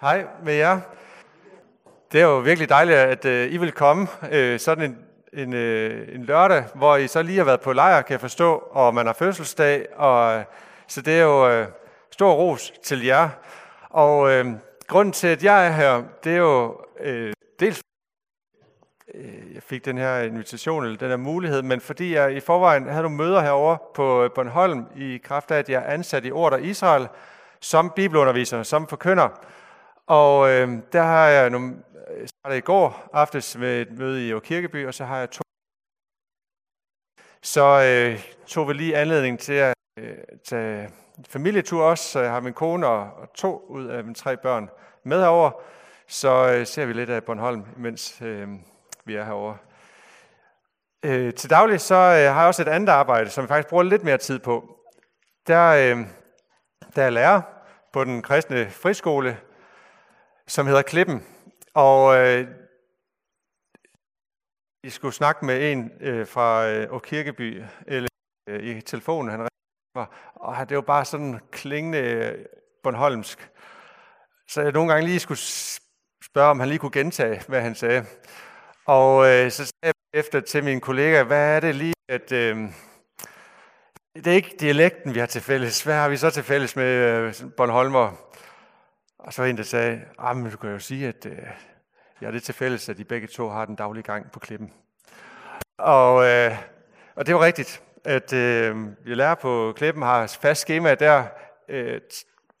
Hej med jer. Det er jo virkelig dejligt, at øh, I vil komme øh, sådan en, en, øh, en lørdag, hvor I så lige har været på lejr, kan jeg forstå, og man har fødselsdag, og øh, så det er jo øh, stor ros til jer. Og øh, grunden til, at jeg er her, det er jo øh, dels øh, jeg fik den her invitation, eller den her mulighed, men fordi jeg i forvejen havde nogle møder herover på øh, Bornholm, i kraft af, at jeg er ansat i Ord og Israel, som bibelunderviser, som forkynder. Og øh, der har jeg nogle, øh, startet i går aftes med et møde i Kirkeby, og så har jeg to. Så øh, tog vi lige anledning til at øh, tage familietur også, så jeg har min kone og, og to ud af mine tre børn med herover. Så øh, ser vi lidt af Bornholm, mens øh, vi er herover. Øh, til daglig så øh, har jeg også et andet arbejde, som jeg faktisk bruger lidt mere tid på. Der, øh, der er lærer på den kristne friskole, som hedder Klippen. Og øh, I skulle snakke med en øh, fra øh, Kirkeby eller, øh, i telefonen, han var, og det var bare sådan klingende øh, Bornholmsk. Så jeg nogle gange lige skulle spørge, om han lige kunne gentage, hvad han sagde. Og øh, så sagde jeg efter til min kollega, hvad er det lige, at øh, det er ikke dialekten, vi har til fælles. Hvad har vi så til fælles med øh, Bornholmer? Og så var en, der sagde, ah, men du kan jo sige, at øh, jeg er det til fælles, at de begge to har den daglige gang på klippen. Og, øh, og det var rigtigt, at øh, vi lærer på klippen har fast schema der øh,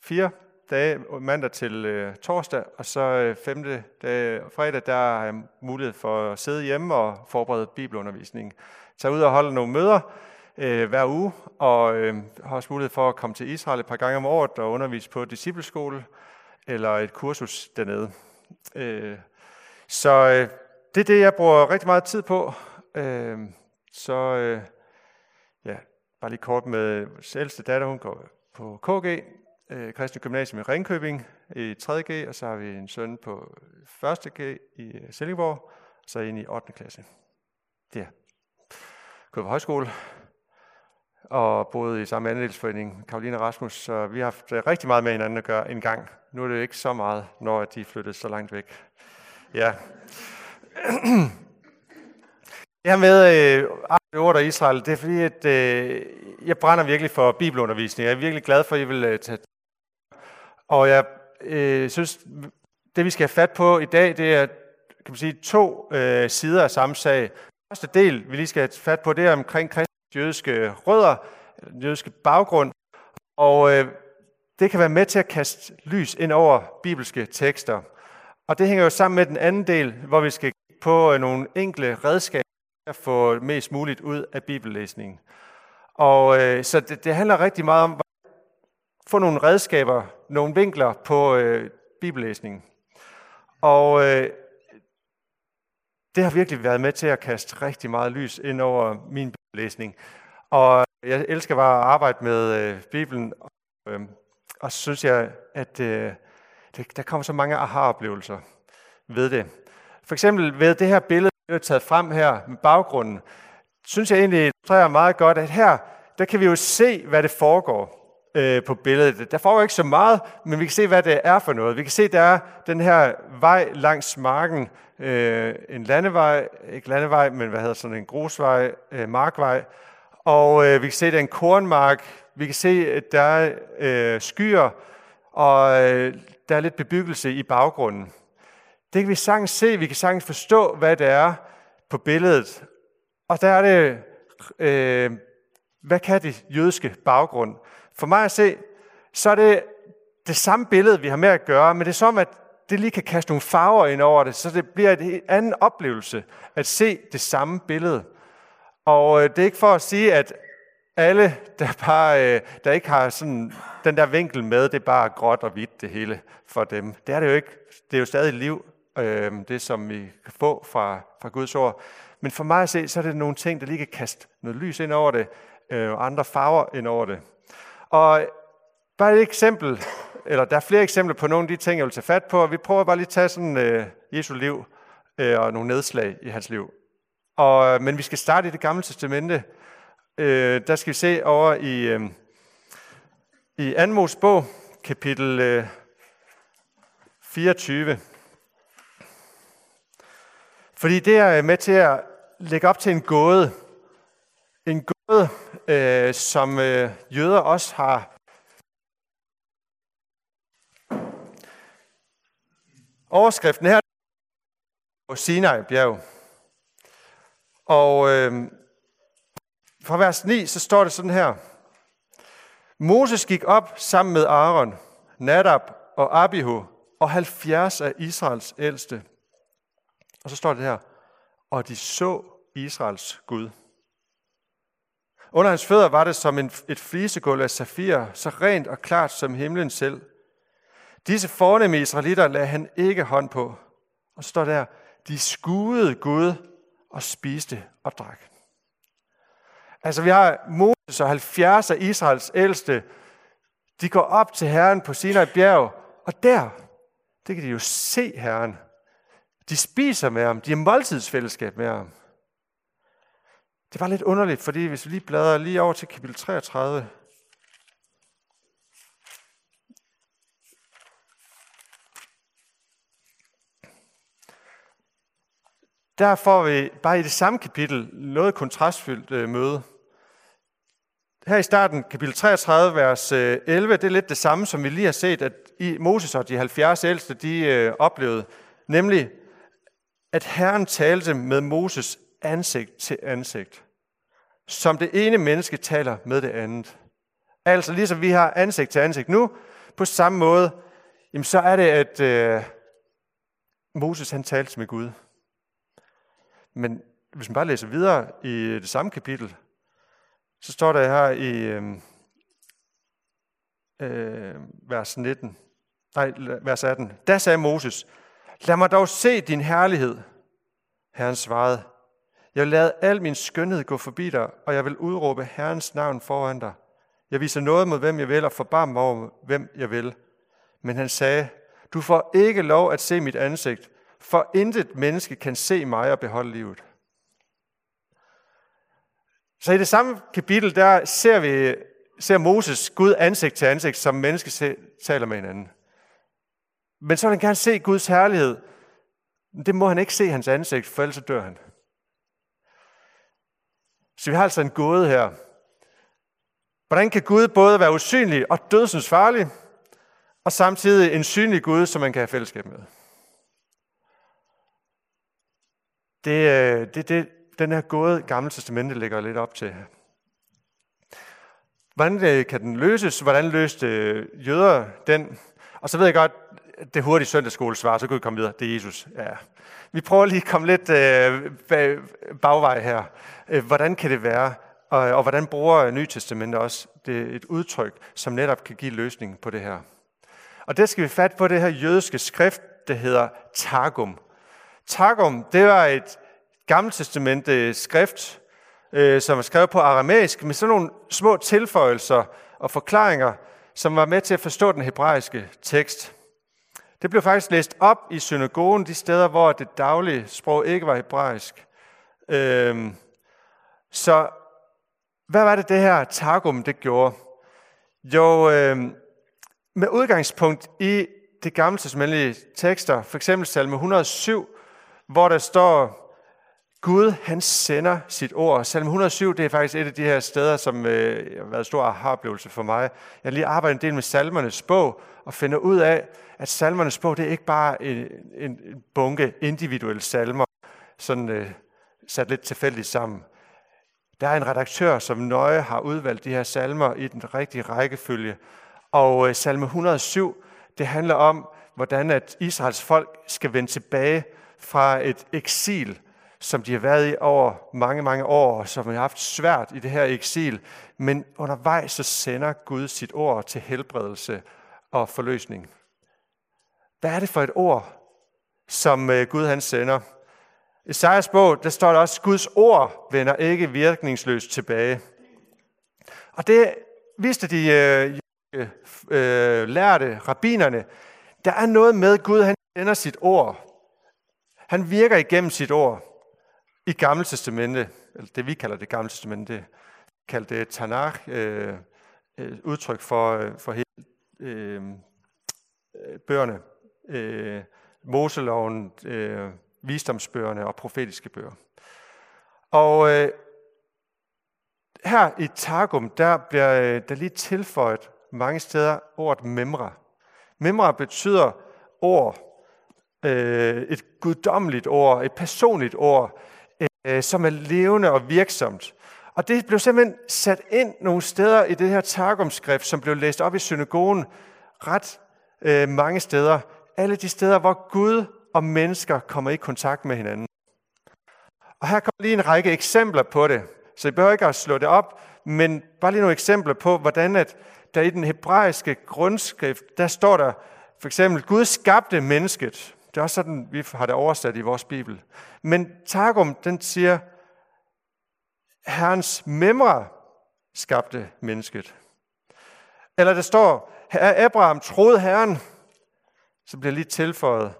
fire dage, mandag til øh, torsdag, og så øh, femte dag, fredag, der har jeg mulighed for at sidde hjemme og forberede bibelundervisning. Tag ud og holde nogle møder øh, hver uge, og øh, har også mulighed for at komme til Israel et par gange om året og undervise på discipleskole eller et kursus dernede. Øh, så øh, det er det, jeg bruger rigtig meget tid på. Øh, så øh, ja, bare lige kort med ældste datter, hun går på KG, øh, Kristne Gymnasium i Ringkøbing i 3G, og så har vi en søn på 1. G i øh, Silkeborg, og så ind i 8. klasse. Det er gået højskole, og boede i samme andelsforening, Karoline Rasmus, så vi har haft øh, rigtig meget med hinanden at gøre en gang. Nu er det ikke så meget, når de flyttede så langt væk. Ja. Det her med øh, ord og Israel, det er fordi, at øh, jeg brænder virkelig for bibelundervisning. Jeg er virkelig glad for, at I vil øh, tage Og jeg øh, synes, det vi skal have fat på i dag, det er kan man sige, to øh, sider af samme sag. Den første del, vi lige skal have fat på, det er omkring kristne jødiske rødder, jødiske baggrund. Og øh, det kan være med til at kaste lys ind over bibelske tekster. Og det hænger jo sammen med den anden del, hvor vi skal kigge på øh, nogle enkle redskaber at få mest muligt ud af bibellæsningen. Og øh, så det, det handler rigtig meget om at få nogle redskaber, nogle vinkler på øh, bibellæsningen. Og øh, det har virkelig været med til at kaste rigtig meget lys ind over min bibellæsning. Og jeg elsker bare at arbejde med øh, Bibelen, og, øh, og så synes jeg, at øh, det, der kommer så mange aha-oplevelser ved det. For eksempel ved det her billede, der er taget frem her med baggrunden, synes jeg egentlig illustrerer meget godt, at her, der kan vi jo se, hvad det foregår øh, på billedet. Der får vi ikke så meget, men vi kan se, hvad det er for noget. Vi kan se, at der er den her vej langs marken, øh, en landevej, ikke landevej, men hvad hedder sådan en grusvej, øh, markvej, og øh, vi kan se, at det er en kornmark. Vi kan se, at der er øh, skyer, og øh, der er lidt bebyggelse i baggrunden. Det kan vi sagtens se, vi kan sagtens forstå, hvad det er på billedet. Og der er det, øh, hvad kan det jødiske baggrund? For mig at se, så er det det samme billede, vi har med at gøre, men det er som, at det lige kan kaste nogle farver ind over det, så det bliver en anden oplevelse at se det samme billede. Og øh, det er ikke for at sige, at alle, der, bare, øh, der ikke har sådan den der vinkel med, det er bare gråt og hvidt det hele for dem. Det er det jo ikke. Det er jo stadig liv, øh, det som vi kan få fra, fra Guds ord. Men for mig at se, så er det nogle ting, der lige kan kaste noget lys ind over det, øh, og andre farver ind over det. Og bare et eksempel, eller der er flere eksempler på nogle af de ting, jeg vil tage fat på. Vi prøver bare lige at tage sådan øh, Jesu liv øh, og nogle nedslag i hans liv. Og, øh, men vi skal starte i det gamle testamente. Øh, der skal vi se over i, øh, i Anmos bog, kapitel øh, 24. Fordi det er med til at lægge op til en gåde. En gåde, øh, som øh, jøder også har Overskriften her på Sinai bjerg. Og øh, fra vers 9, så står det sådan her. Moses gik op sammen med Aaron, Nadab og Abihu og 70 af Israels ældste. Og så står det her. Og de så Israels Gud. Under hans fødder var det som en, et flisegulv af safir, så rent og klart som himlen selv. Disse fornemme israelitter lagde han ikke hånd på. Og så står der, de skuede Gud og spiste og drak. Altså vi har Moses og 70 af Israels ældste. De går op til Herren på Sinai bjerg, og der, det kan de jo se Herren. De spiser med ham, de har måltidsfællesskab med ham. Det var lidt underligt, fordi hvis vi lige bladrer lige over til kapitel 33, Der får vi bare i det samme kapitel noget kontrastfyldt øh, møde. Her i starten, kapitel 33, vers øh, 11, det er lidt det samme, som vi lige har set, at i Moses og de 70 ældste, de øh, oplevede. Nemlig, at Herren talte med Moses ansigt til ansigt. Som det ene menneske taler med det andet. Altså ligesom vi har ansigt til ansigt nu, på samme måde, jamen så er det, at øh, Moses han talte med Gud. Men hvis man bare læser videre i det samme kapitel, så står der her i øh, øh, vers 19, nej, vers 18. Da sagde Moses, lad mig dog se din herlighed. Herren svarede, jeg vil lade al min skønhed gå forbi dig, og jeg vil udråbe Herrens navn foran dig. Jeg viser noget mod, hvem jeg vil, og forbarm mig over, hvem jeg vil. Men han sagde, du får ikke lov at se mit ansigt, for intet menneske kan se mig og beholde livet. Så i det samme kapitel, der ser vi ser Moses Gud ansigt til ansigt, som menneske taler med hinanden. Men så vil han gerne se Guds herlighed. Det må han ikke se hans ansigt, for ellers dør han. Så vi har altså en gåde her. Hvordan kan Gud både være usynlig og dødsens farlig, og samtidig en synlig Gud, som man kan have fællesskab med? Det er det, det, den her gåde Gamle Testamente lægger lidt op til. Hvordan øh, kan den løses? Hvordan løste øh, jøder den? Og så ved jeg godt, det hurtige søndagsskolesvar, så kan vi komme videre. Det er Jesus. Ja. Vi prøver lige at komme lidt øh, bagvej her. Øh, hvordan kan det være? Og, og hvordan bruger Nye Testamentet også det et udtryk, som netop kan give løsning på det her? Og det skal vi fat på det her jødiske skrift, det hedder Targum. Targum, det var et gammeltestamente skrift, øh, som var skrevet på aramæisk, med sådan nogle små tilføjelser og forklaringer, som var med til at forstå den hebraiske tekst. Det blev faktisk læst op i synagogen, de steder, hvor det daglige sprog ikke var hebraisk. Øhm, så hvad var det, det her Targum det gjorde? Jo, øhm, med udgangspunkt i det gamle testamentlige tekster, for eksempel salme 107, hvor der står, Gud, han sender sit ord. Salme 107, det er faktisk et af de her steder, som øh, har været stor aha-oplevelse for mig. Jeg har lige arbejdet en del med salmernes bog, og finder ud af, at salmernes bog, det er ikke bare en, en bunke individuelle salmer, sådan øh, sat lidt tilfældigt sammen. Der er en redaktør, som nøje har udvalgt de her salmer i den rigtige rækkefølge. Og øh, salme 107, det handler om, hvordan at Israels folk skal vende tilbage fra et eksil, som de har været i over mange, mange år, og som har haft svært i det her eksil. Men undervejs så sender Gud sit ord til helbredelse og forløsning. Hvad er det for et ord, som øh, Gud han sender? I Isaias bog, der står der også, Guds ord vender ikke virkningsløst tilbage. Og det vidste de øh, øh, lærte, rabinerne. Der er noget med Gud, han sender sit ord. Han virker igennem sit ord i Gamle Testamente, eller det vi kalder det Gamle Testamente, kalder det Tanakh, øh, øh, udtryk for, øh, for hele øh, øh bøgerne, øh, Moseloven, øh, visdomsbøgerne og profetiske bøger. Og øh, her i Targum, der bliver øh, der lige tilføjet mange steder ordet memra. Memra betyder ord, øh, et guddommeligt ord, et personligt ord, øh, som er levende og virksomt. Og det blev simpelthen sat ind nogle steder i det her Targum-skrift, som blev læst op i synagogen ret øh, mange steder. Alle de steder, hvor Gud og mennesker kommer i kontakt med hinanden. Og her kommer lige en række eksempler på det. Så I behøver ikke at slå det op, men bare lige nogle eksempler på, hvordan at der i den hebraiske grundskrift, der står der for eksempel, Gud skabte mennesket. Det er også sådan, vi har det oversat i vores bibel. Men Targum, den siger, Herrens memre skabte mennesket. Eller der står, Abraham troede Herren, så bliver lige tilføjet,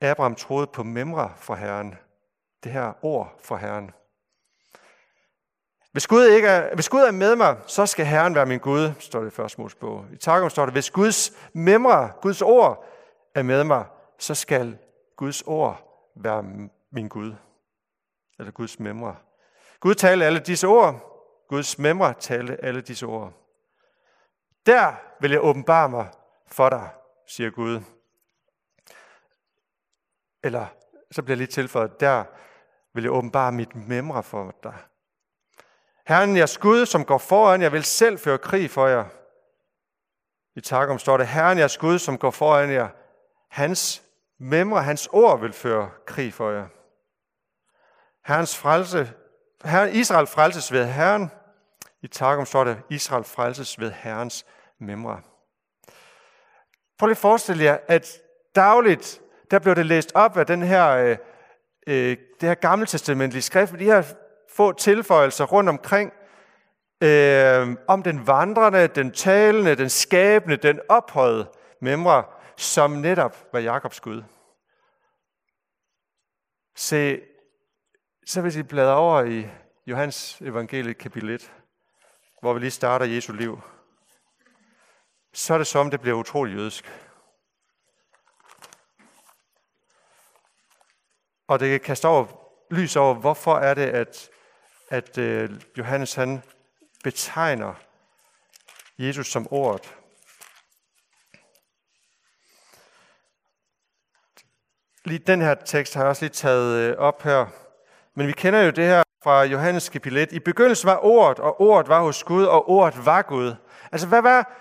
Abraham troede på memra fra Herren. Det her ord fra Herren. Hvis Gud, ikke er, hvis Gud er med mig, så skal Herren være min Gud, står det i første Mosebog. I Targum står det, hvis Guds memra, Guds ord er med mig, så skal Guds ord være min Gud. Eller Guds memra. Gud talte alle disse ord. Guds memra talte alle disse ord. Der vil jeg åbenbare mig for dig, siger Gud. Eller så bliver jeg lige tilføjet, der vil jeg åbenbare mit memre for dig. Herren, jeres Gud, som går foran, jeg vil selv føre krig for jer. I Targum står det, Herren, jeres Gud, som går foran jer, hans memre, hans ord vil føre krig for jer. Herrens frelse, Herren, Israel frelses ved Herren. I Targum står det, Israel frelses ved Herrens memre. Prøv lige at forestille jer, at dagligt, der blev det læst op af den her, øh, øh, det her gammeltestamentlige skrift, med de her få tilføjelser rundt omkring, øh, om den vandrende, den talende, den skabende, den ophøjede memre, som netop var Jakobs Gud. Se, så hvis I bladrer over i Johannes evangeliet kapitel 1, hvor vi lige starter Jesu liv, så er det som, det bliver utrolig jødisk. Og det kaster over, lys over, hvorfor er det, at at øh, Johannes han betegner Jesus som ordet. Lige den her tekst har jeg også lige taget øh, op her. Men vi kender jo det her fra Johannes kapitel I begyndelsen var ordet, og ordet var hos Gud, og ordet var Gud. Altså, hvad var,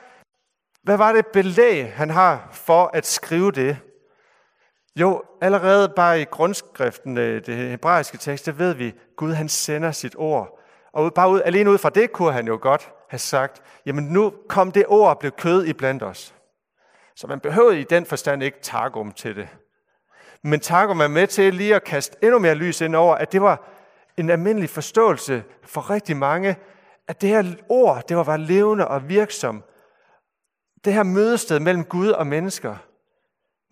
hvad var det belæg, han har for at skrive det? Jo, allerede bare i grundskriften, øh, det hebraiske tekst, der ved vi, Gud han sender sit ord. Og bare ud, alene ud fra det kunne han jo godt have sagt, jamen nu kom det ord og blev kød i blandt os. Så man behøvede i den forstand ikke Targum til det. Men Targum er med til lige at kaste endnu mere lys ind over, at det var en almindelig forståelse for rigtig mange, at det her ord, det var bare levende og virksom. Det her mødested mellem Gud og mennesker,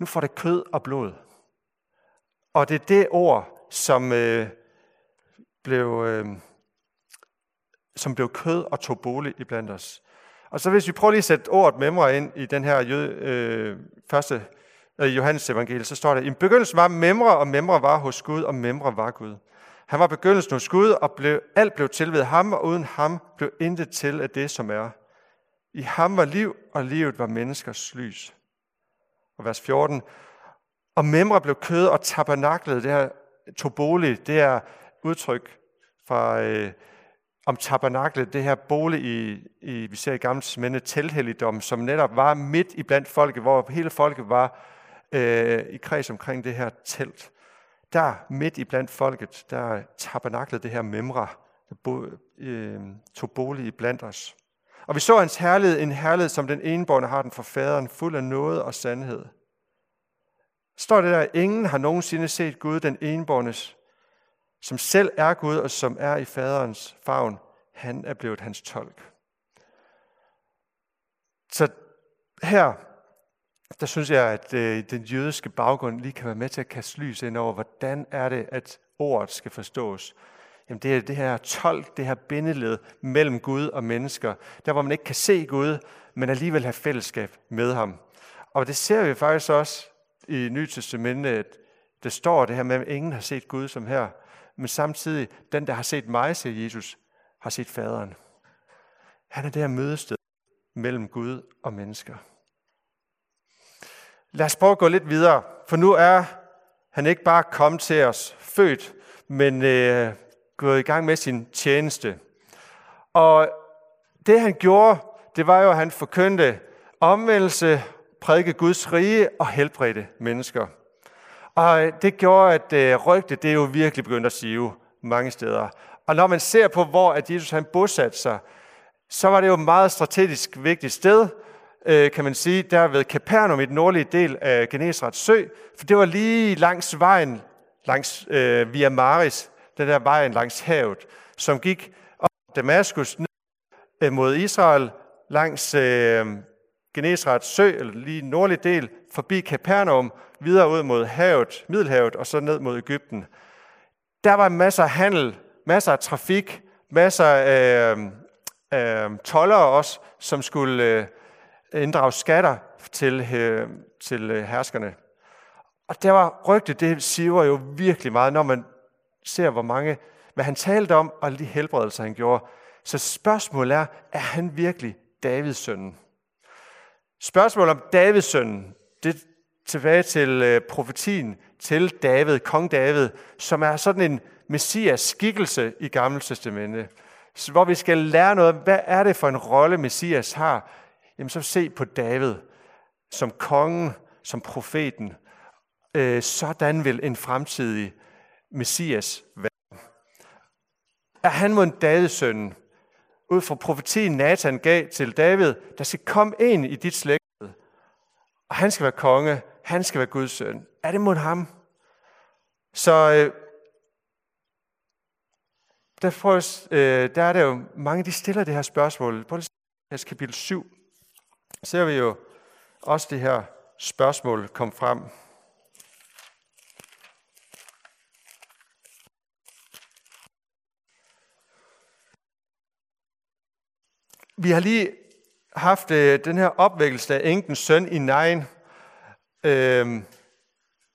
nu får det kød og blod. Og det er det ord, som øh, blev, øh, som blev kød og tog bolig i blandt os. Og så hvis vi prøver lige at sætte ordet memre ind i den her jød, øh, første øh, Johannes evangelie, så står der, i begyndelsen var memre, og memre var hos Gud, og memre var Gud. Han var begyndelsen hos Gud, og blev, alt blev til ved ham, og uden ham blev intet til af det, som er. I ham var liv, og livet var menneskers lys. Og vers 14. Og memre blev kød og tabernaklet, det her toboli, det er udtryk fra, øh, om tabernaklet, det her bolig, i, i, vi ser i gamle testamente, telhelligdom, som netop var midt i blandt folket, hvor hele folket var øh, i kreds omkring det her telt. Der midt i blandt folket, der tabernaklet det her memra, der bo, øh, tog bolig i blandt os. Og vi så hans herlighed, en herlighed, som den enborne har den for faderen, fuld af noget og sandhed. Står det der, ingen har nogensinde set Gud, den enbornes, som selv er Gud og som er i faderens favn. Han er blevet hans tolk. Så her, der synes jeg, at øh, den jødiske baggrund lige kan være med til at kaste lys ind over, hvordan er det, at ordet skal forstås. Jamen det er det her tolk, det her bindeled mellem Gud og mennesker. Der hvor man ikke kan se Gud, men alligevel have fællesskab med ham. Og det ser vi faktisk også i Nytestamentet, at der står det her med, at ingen har set Gud som her, men samtidig, den, der har set mig, siger Jesus, har set faderen. Han er det her mødested mellem Gud og mennesker. Lad os prøve at gå lidt videre, for nu er han ikke bare kommet til os født, men øh, gået i gang med sin tjeneste. Og det han gjorde, det var jo, at han forkyndte omvendelse, prædike Guds rige og helbredte mennesker. Og det gjorde, at øh, rygtet det er jo virkelig begyndt at sive mange steder. Og når man ser på, hvor at Jesus han bosatte sig, så var det jo et meget strategisk vigtigt sted, øh, kan man sige, der ved Capernaum i den nordlige del af Genesrets sø, for det var lige langs vejen, langs øh, Via Maris, den der vejen langs havet, som gik op Damaskus ned øh, mod Israel, langs øh, Genesrets sø, eller lige nordlige del, forbi Capernaum, videre ud mod havet, Middelhavet, og så ned mod Ægypten. Der var masser af handel, masser af trafik, masser af øh, øh, tollere også, som skulle øh, inddrage skatter til, øh, til øh, herskerne. Og der var rygtet, det siver jo virkelig meget, når man ser, hvor mange, hvad han talte om, og de helbredelser, han gjorde. Så spørgsmålet er, er han virkelig Davids søn? Spørgsmålet om Davids søn, det er tilbage til øh, profetien til David, kong David, som er sådan en messias skikkelse i Gamle Testamente, hvor vi skal lære noget hvad er det for en rolle messias har. Jamen så se på David som kongen, som profeten. Øh, sådan vil en fremtidig messias være. Er han mod en Davids? Ud fra profetien Nathan gav til David, der skal komme ind i dit slægt, og han skal være konge, han skal være Guds søn. Er det mod ham? Så øh, der, øh, der er der jo mange, de stiller det her spørgsmål. På kapitel 7 ser vi jo også det her spørgsmål komme frem. Vi har lige haft øh, den her opvækkelse af enkens søn i Nein øh,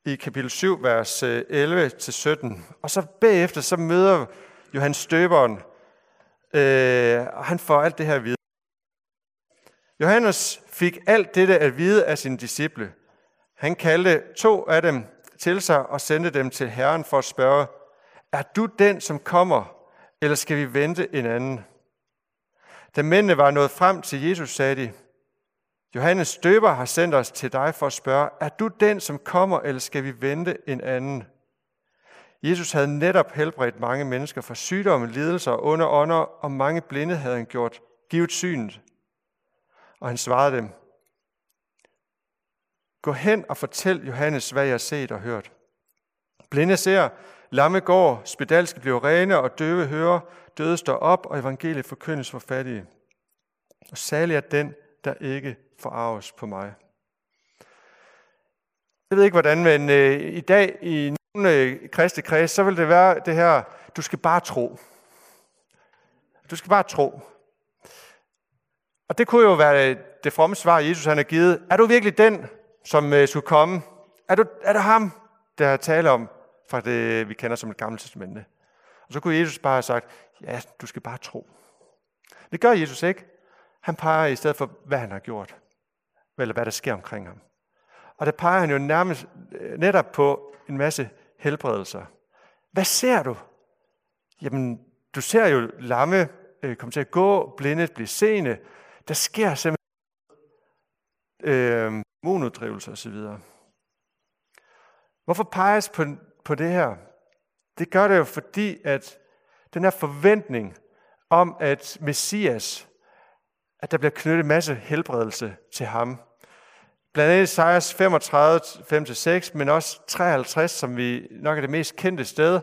i kapitel 7, vers øh, 11-17. Og så bagefter, så møder Johannes Støberen, øh, og han får alt det her at vide. Johannes fik alt dette at vide af sine disciple. Han kaldte to af dem til sig og sendte dem til Herren for at spørge, er du den, som kommer, eller skal vi vente en anden? Da mændene var nået frem til Jesus, sagde de, Johannes Støber har sendt os til dig for at spørge, er du den, som kommer, eller skal vi vente en anden? Jesus havde netop helbredt mange mennesker for sygdomme, lidelser og under ånder, og mange blinde havde han gjort givet synet. Og han svarede dem, Gå hen og fortæl Johannes, hvad jeg har set og hørt. Blinde ser, lamme går, spedalske bliver rene, og døve hører, døde står op, og evangeliet forkyndes for fattige. Og særlig er den, der ikke forarves på mig. Jeg ved ikke hvordan, men øh, i dag i nogle øh, kristne kreds, så vil det være det her, du skal bare tro. Du skal bare tro. Og det kunne jo være øh, det fromme svar, Jesus han har givet. Er du virkelig den, som øh, skulle komme? Er, du, er det ham, der taler om fra det, vi kender som et gammelt testamente? Og så kunne Jesus bare have sagt, ja, du skal bare tro. Det gør Jesus ikke. Han peger i stedet for, hvad han har gjort. Eller hvad der sker omkring ham. Og der peger han jo nærmest øh, netop på en masse helbredelser. Hvad ser du? Jamen, du ser jo lamme øh, komme til at gå, blinde blive seende. Der sker simpelthen øh, monoddrivelse osv. Hvorfor peges på, på det her? Det gør det jo fordi, at den her forventning om, at Messias, at der bliver knyttet en masse helbredelse til ham. Blandt andet Isaias 35, 5-6, men også 53, som vi nok er det mest kendte sted,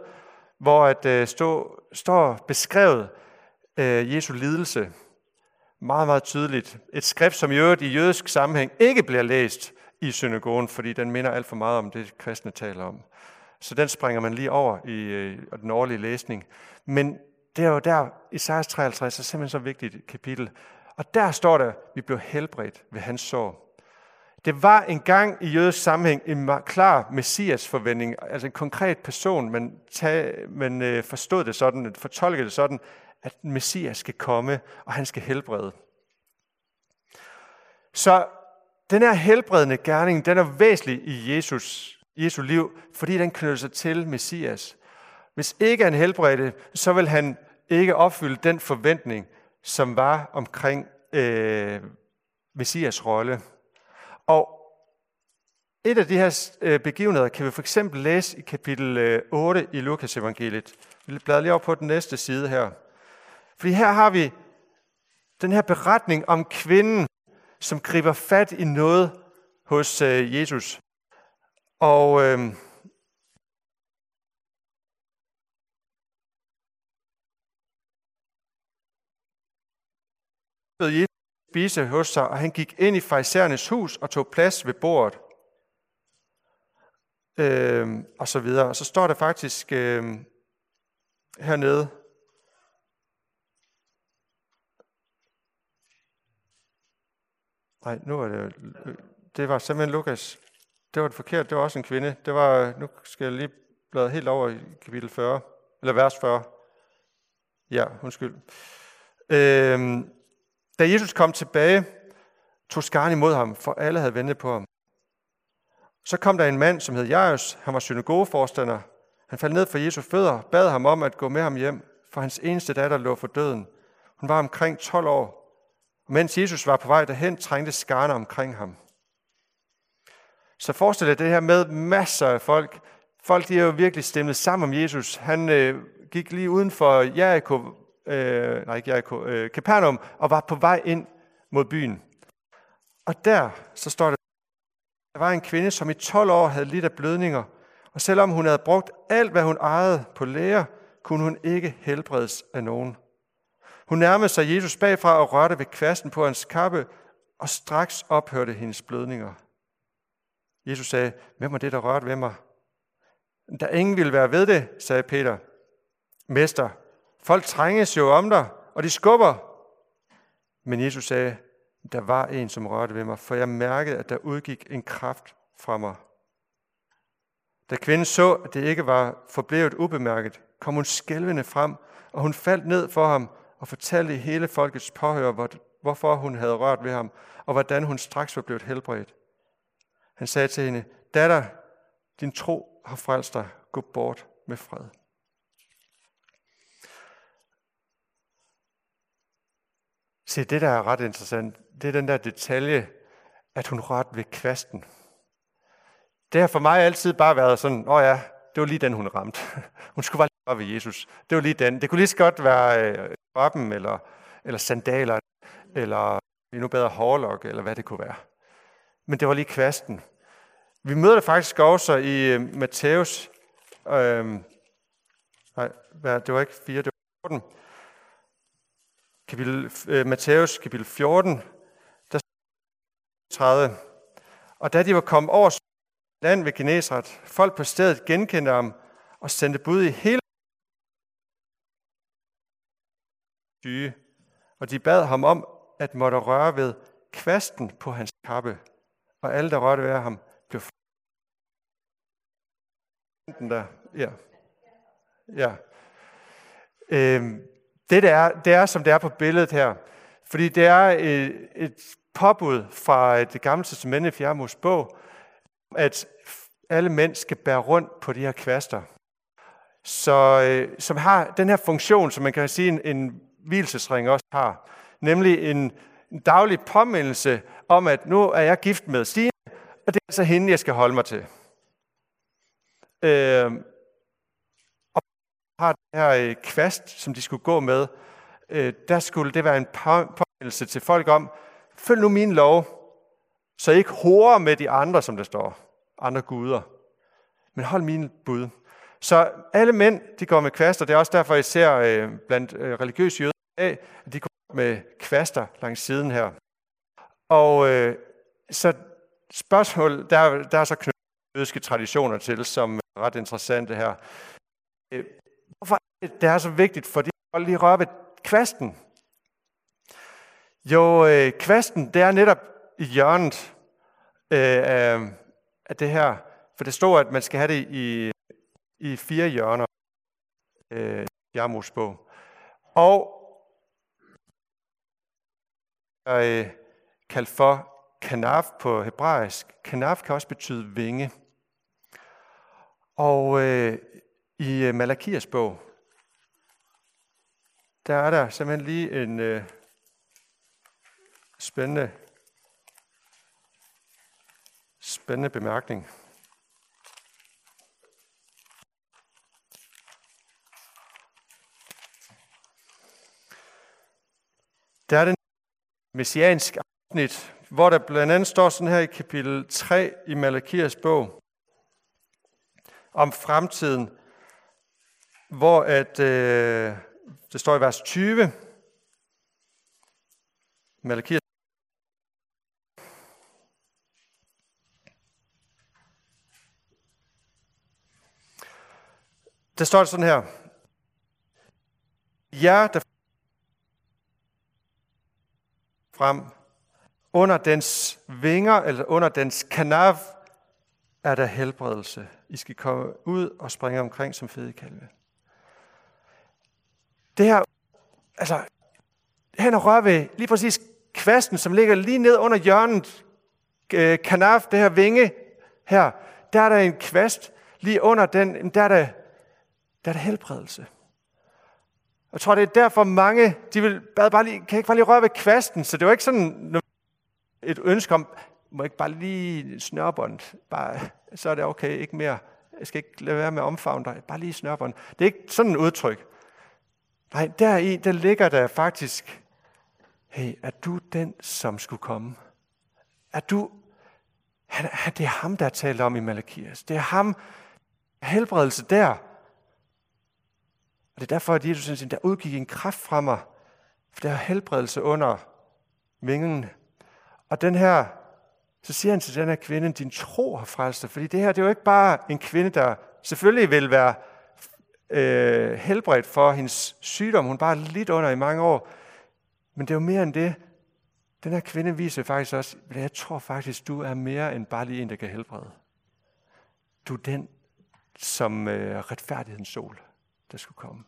hvor at uh, stå, står beskrevet uh, Jesu lidelse. Meget, meget tydeligt. Et skrift, som i øvrigt i jødisk sammenhæng ikke bliver læst i synagogen, fordi den minder alt for meget om det, kristne taler om. Så den springer man lige over i øh, den årlige læsning. Men det er jo der, Isaias 53 er simpelthen så vigtigt et kapitel. Og der står der, vi blev helbredt ved hans sår. Det var engang i jødisk sammenhæng en klar messias forventning, altså en konkret person, men, tag, men øh, forstod det sådan, fortolkede det sådan, at messias skal komme, og han skal helbrede. Så den her helbredende gerning, den er væsentlig i Jesus, Jesu liv, fordi den knytter sig til Messias. Hvis ikke han helbredte, så vil han ikke opfylde den forventning, som var omkring øh, Messias rolle. Og et af de her øh, begivenheder kan vi for eksempel læse i kapitel øh, 8 i Lukas evangeliet. Vi bladrer lige over på den næste side her. Fordi her har vi den her beretning om kvinden, som griber fat i noget hos øh, Jesus. Og øh, bød Jesus spise hos sig, og han gik ind i farisæernes hus og tog plads ved bordet. Øh, og så videre. Og så står der faktisk øh, hernede, Nej, nu er det... Øh, det var simpelthen Lukas. Det var det forkert. Det var også en kvinde. Det var... Nu skal jeg lige bladre helt over i kapitel 40. Eller vers 40. Ja, undskyld. Øhm, da Jesus kom tilbage, tog skaren imod ham, for alle havde ventet på ham. Så kom der en mand, som hed Jairus. Han var synagogeforstander. Han faldt ned for Jesu fødder, bad ham om at gå med ham hjem, for hans eneste datter lå for døden. Hun var omkring 12 år. Og mens Jesus var på vej derhen, trængte skarne omkring ham. Så forestil dig det her med masser af folk. Folk de er jo virkelig stemmet sammen om Jesus. Han øh, gik lige uden for Jericho, øh, nej ikke Jericho, øh, Capernaum, og var på vej ind mod byen. Og der, så står der, der var en kvinde, som i 12 år havde lidt af blødninger, og selvom hun havde brugt alt, hvad hun ejede på læger, kunne hun ikke helbredes af nogen. Hun nærmede sig Jesus bagfra og rørte ved kvasten på hans kappe, og straks ophørte hendes blødninger. Jesus sagde, hvem var det, der rørte ved mig? Der ingen ville være ved det, sagde Peter. Mester, folk trænges jo om dig, og de skubber. Men Jesus sagde, der var en, som rørte ved mig, for jeg mærkede, at der udgik en kraft fra mig. Da kvinden så, at det ikke var forblevet ubemærket, kom hun skælvende frem, og hun faldt ned for ham og fortalte hele folkets påhør, hvorfor hun havde rørt ved ham, og hvordan hun straks var blevet helbredt. Han sagde til hende, datter, din tro har frelst dig, gå bort med fred. Se, det der er ret interessant, det er den der detalje, at hun rørte ved kvasten. Det har for mig altid bare været sådan, åh oh ja, det var lige den, hun ramte. Hun skulle bare lige ved Jesus. Det var lige den. Det kunne lige så godt være øh, kroppen, eller, eller sandaler, eller endnu bedre hårlok, eller hvad det kunne være. Men det var lige kvasten. Vi møder det faktisk også i uh, Matthæus, øh, øhm, nej, det var ikke 4, det var 14. Kapitel, øh, uh, Matthæus kapitel 14, der 30. Og da de var kommet over land ved Genesaret, folk på stedet genkendte ham og sendte bud i hele syge, og de bad ham om at måtte røre ved kvasten på hans kappe, og alle, der rørte ved ham, blev den der. Ja. Ja. Øhm, det, der er, det er, som det er på billedet her. Fordi det er et, et påbud fra øh, det gamle testamente i Fjermos bog, at alle mænd skal bære rundt på de her kvaster. Så, øh, som har den her funktion, som man kan sige en, en hvilesesring også har. Nemlig en, en daglig påmindelse om, at nu er jeg gift med Stine, og det er så hende, jeg skal holde mig til. Øh, og har den her øh, kvast, som de skulle gå med, øh, der skulle det være en påmindelse til folk om, følg nu min lov, så I ikke horer med de andre, som der står, andre guder. Men hold min bud. Så alle mænd, de går med kvaster. Det er også derfor, I ser øh, blandt øh, religiøse jøder af, at de går med kvaster langs siden her. Og øh, så spørgsmål, der, der er så knyttet jødiske traditioner til, som er ret interessante her. Øh, hvorfor er det, det er så vigtigt for de folk lige røre ved kvasten? Jo, øh, kvasten, det er netop i hjørnet. øh, af det her. For det står, at man skal have det i, i fire hjørner. Øh, Jarmus bog. Og øh, kaldt for kanaf på hebraisk. Kanaf kan også betyde vinge. Og øh, i øh, Malakias bog, der er der simpelthen lige en øh, spændende, spændende bemærkning. Der er den messianske afsnit, hvor der blandt andet står sådan her i kapitel 3 i Malakias bog, om fremtiden, hvor at, øh, det står i vers 20, Malakias Der står det sådan her. Ja, der frem under dens vinger, eller under dens kanav, er der helbredelse. I skal komme ud og springe omkring som fede kalve. Det her, altså, han rører ved lige præcis kvasten, som ligger lige ned under hjørnet, øh, kanaf, det her vinge her, der er der en kvast, lige under den, der er der, der er der helbredelse. Jeg tror, det er derfor mange, de vil bare lige, kan ikke bare lige røre ved kvasten, så det var ikke sådan et ønske om, må ikke bare lige snørbånd, bare, så er det okay, ikke mere. Jeg skal ikke lade være med at omfavne dig, bare lige snørbånd. Det er ikke sådan et udtryk. Nej, deri, der ligger der faktisk, hey, er du den, som skulle komme? Er du, han, det er ham, der er talt om i Malakias. Det er ham, helbredelse der. Og det er derfor, at Jesus siger, der udgik en kraft fra mig, for der er helbredelse under vingen. Og den her, så siger han til den her kvinde, din tro har frelst dig. Fordi det her, det er jo ikke bare en kvinde, der selvfølgelig vil være øh, helbredt for hendes sygdom. Hun bare lidt under i mange år. Men det er jo mere end det. Den her kvinde viser faktisk også, at jeg tror faktisk, du er mere end bare lige en, der kan helbrede. Du er den, som øh, retfærdighedens sol, der skulle komme.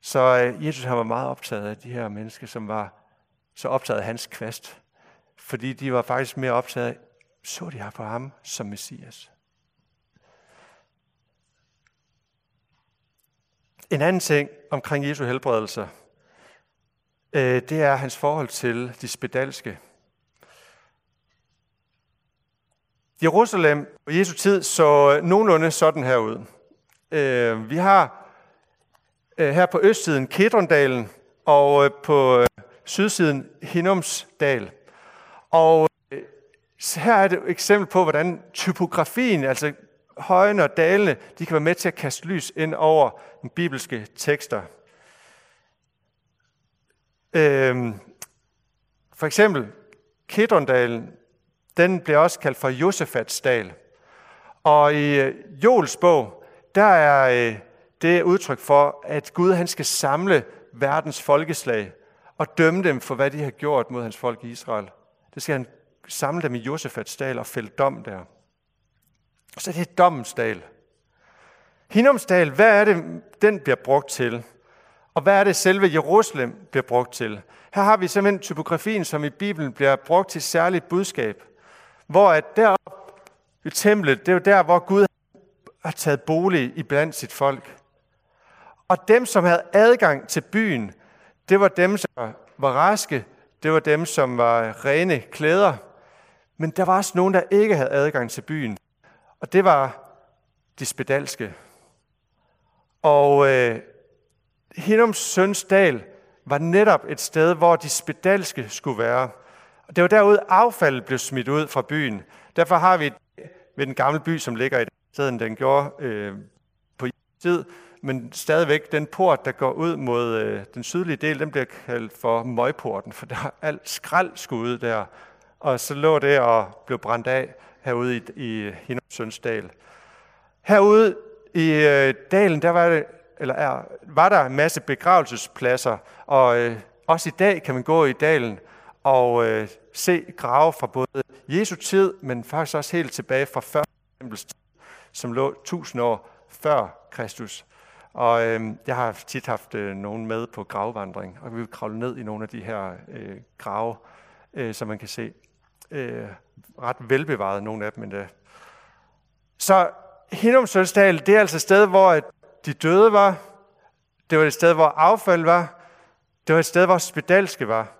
Så øh, Jesus han var meget optaget af de her mennesker, som var så optaget af hans kvast. Fordi de var faktisk mere optaget af, så de her på ham som Messias. En anden ting omkring Jesu helbredelser, øh, det er hans forhold til de spedalske. Jerusalem på Jesu tid så nogenlunde sådan her ud. Øh, vi har øh, her på østsiden Kedrondalen og på sydsiden Hinnomsdal. Og øh, her er et eksempel på, hvordan typografien, altså højene og dalene, de kan være med til at kaste lys ind over den bibelske tekster. Øhm, for eksempel, Kedrondalen, den bliver også kaldt for Josefats dal. Og i øh, Jols bog, der er øh, det udtryk for, at Gud han skal samle verdens folkeslag og dømme dem for, hvad de har gjort mod hans folk i Israel. Det skal han samle dem i Josefats dal og fælde dom der. Så det er dommensdal. Hinnomsdal, hvad er det, den bliver brugt til? Og hvad er det, selve Jerusalem bliver brugt til? Her har vi simpelthen typografien, som i Bibelen bliver brugt til særligt budskab. Hvor at deroppe i templet, det er jo der, hvor Gud har taget bolig i blandt sit folk. Og dem, som havde adgang til byen, det var dem, som var raske, det var dem, som var rene klæder. Men der var også nogen, der ikke havde adgang til byen. Og det var de spedalske. Og øh, Hinnoms søns dal var netop et sted, hvor de spedalske skulle være. Og det var derude, affaldet blev smidt ud fra byen. Derfor har vi ved den gamle by, som ligger i stedet, den gjorde øh, tid, men stadigvæk den port, der går ud mod øh, den sydlige del, den bliver kaldt for møgporten, for der er alt skrald skulle der. Og så lå det og blev brændt af herude i, i Hindomsønsdal. Herude i øh, dalen, der var, det, eller er, var der en masse begravelsespladser, og øh, også i dag kan man gå i dalen og øh, se grave fra både Jesu tid, men faktisk også helt tilbage fra før tempelstid, som lå tusind år før Kristus. Og øh, jeg har tit haft øh, nogen med på gravvandring, og vi vil kravle ned i nogle af de her øh, grave, øh, som man kan se. Øh, ret velbevaret, nogle af dem endda. Så Hinnom Sønsdal, det er altså et sted, hvor de døde var. Det var et sted, hvor affald var. Det var et sted, hvor spedalske var.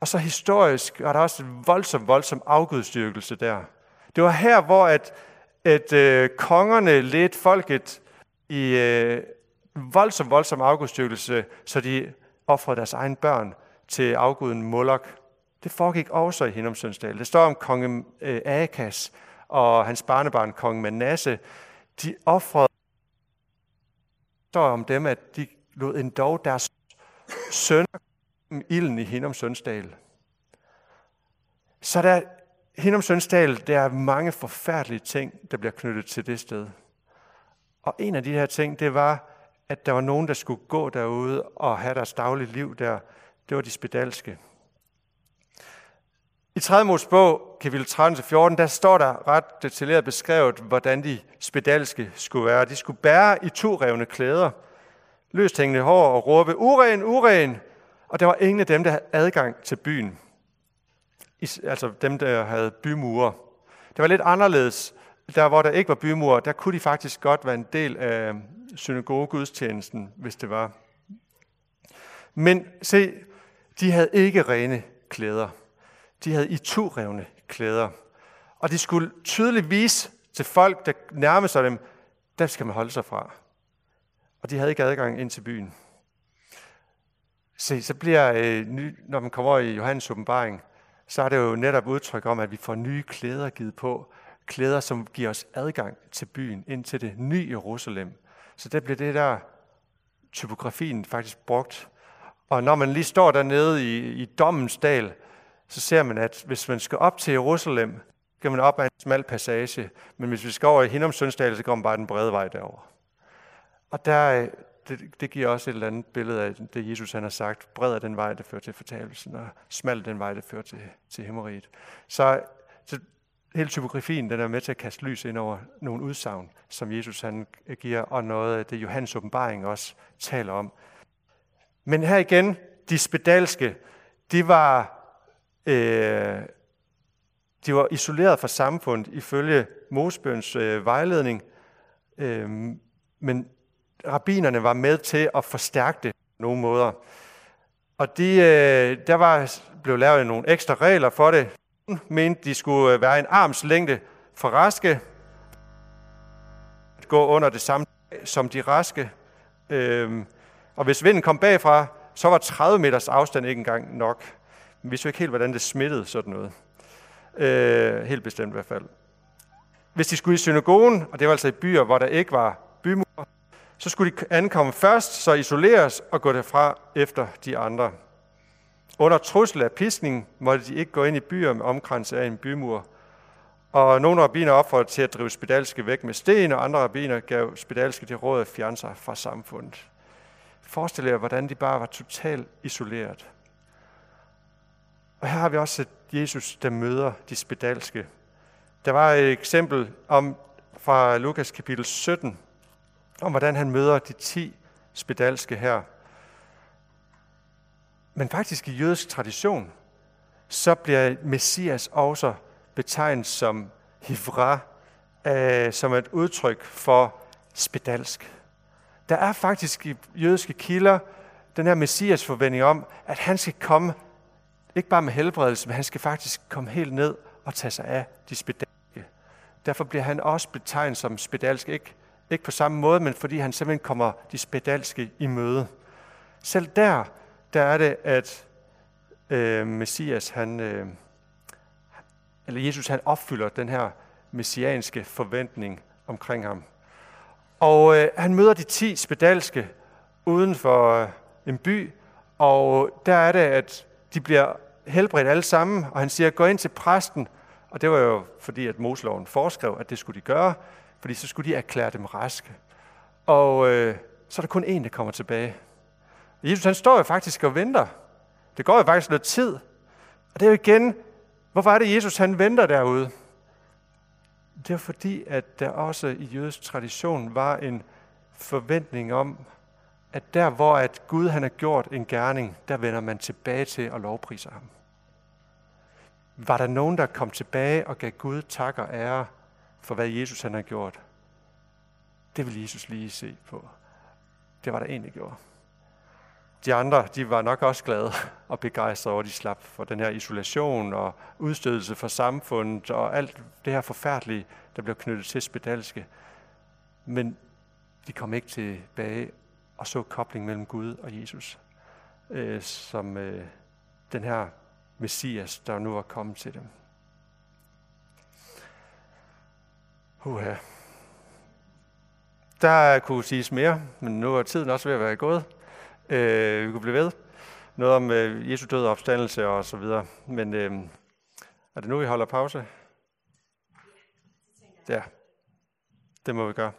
Og så historisk var der også en voldsom, voldsom afgudstyrkelse der. Det var her, hvor at, at øh, kongerne ledte folket i øh, voldsom, voldsom afgudstyrkelse, så de offrede deres egne børn til afguden Moloch. Det foregik også i Hinnomsønsdal. Det står om konge øh, Akas og hans barnebarn, konge Manasse. De offrede står om dem, at de lod endda deres sønner ilden i Hinnom Sønsdal. Så der Hinnom Sønsdal, der er mange forfærdelige ting, der bliver knyttet til det sted. Og en af de her ting, det var, at der var nogen, der skulle gå derude og have deres daglige liv der. Det var de spedalske. I 3. Mosebog, kapitel 13-14, der står der ret detaljeret beskrevet, hvordan de spedalske skulle være. De skulle bære i to revne klæder, løst hængende hår og råbe, uren, uren! Og der var ingen af dem, der havde adgang til byen. Altså dem, der havde bymure. Det var lidt anderledes. Der, hvor der ikke var bymure, der kunne de faktisk godt være en del af synagogegudstjenesten, hvis det var. Men se, de havde ikke rene klæder. De havde i klæder. Og de skulle tydeligt vise til folk, der nærmede sig dem, der skal man holde sig fra. Og de havde ikke adgang ind til byen. Se, så bliver, øh, ny, når man kommer over i Johannes åbenbaring, så er det jo netop udtryk om, at vi får nye klæder givet på. Klæder, som giver os adgang til byen, ind til det nye Jerusalem. Så det bliver det der typografien faktisk brugt. Og når man lige står dernede i, i dommens dal, så ser man, at hvis man skal op til Jerusalem, skal man op ad en smal passage. Men hvis vi skal over i Hinnom Sønsdal, så går man bare den brede vej derover. Og der, øh, det, det giver også et eller andet billede af det, Jesus han har sagt. Bred er den vej, der fører til fortabelsen, og smal den vej, der fører til, til himmeriget. Så, så hele typografien den er med til at kaste lys ind over nogle udsagn, som Jesus han øh, giver, og noget af det Johannes åbenbaring også taler om. Men her igen, de spedalske, de var, øh, de var isoleret fra samfundet ifølge Mosbøns øh, vejledning, øh, men rabinerne var med til at forstærke det på nogle måder. Og de, øh, der var, blev lavet nogle ekstra regler for det. Mente, de skulle øh, være en arms længde for raske, gå under det samme som de raske. Øhm, og hvis vinden kom bagfra, så var 30 meters afstand ikke engang nok. Men vi så ikke helt, hvordan det smittede sådan noget. Øh, helt bestemt i hvert fald. Hvis de skulle i synagogen, og det var altså i byer, hvor der ikke var bymur, så skulle de ankomme først, så isoleres og gå derfra efter de andre. Under trussel af piskning måtte de ikke gå ind i byer med omkranset af en bymur. Og nogle rabbiner opfordrede til at drive spedalske væk med sten, og andre rabbiner gav spedalske det råd at fjerne sig fra samfundet. Forestil jer, hvordan de bare var totalt isoleret. Og her har vi også set Jesus, der møder de spedalske. Der var et eksempel om fra Lukas kapitel 17, om hvordan han møder de ti spedalske her. Men faktisk i jødisk tradition, så bliver Messias også betegnet som hivra, øh, som et udtryk for spedalsk. Der er faktisk i jødiske kilder den her Messias forventning om, at han skal komme, ikke bare med helbredelse, men han skal faktisk komme helt ned og tage sig af de spedalske. Derfor bliver han også betegnet som spedalsk, ikke ikke på samme måde, men fordi han simpelthen kommer de spedalske i møde. Selv der, der er det, at øh, Messias, han, øh, eller Jesus, han opfylder den her messianske forventning omkring ham. Og øh, han møder de ti spedalske uden for øh, en by, og der er det, at de bliver helbredt alle sammen, og han siger, gå ind til præsten, og det var jo fordi, at Moseloven foreskrev, at det skulle de gøre, fordi så skulle de erklære dem raske. Og øh, så er der kun en, der kommer tilbage. Jesus han står jo faktisk og venter. Det går jo faktisk noget tid. Og det er jo igen, hvorfor er det Jesus han venter derude? Det er fordi, at der også i jødisk tradition var en forventning om, at der hvor at Gud han har gjort en gerning, der vender man tilbage til at lovprise ham. Var der nogen, der kom tilbage og gav Gud tak og ære for, hvad Jesus han har gjort? Det vil Jesus lige se på. Det var der egentlig gjort. De andre, de var nok også glade og begejstrede over, at de slap for den her isolation og udstødelse fra samfundet og alt det her forfærdelige, der blev knyttet til spedalske. Men de kom ikke tilbage og så kobling mellem Gud og Jesus, øh, som øh, den her Messias, der nu var kommet til dem. Uha. Der kunne siges mere, men nu er tiden også ved at være gået. Øh, vi kunne blive ved. Noget om øh, Jesu død og opstandelse og så videre. Men øh, er det nu, vi holder pause? Ja, det må vi gøre.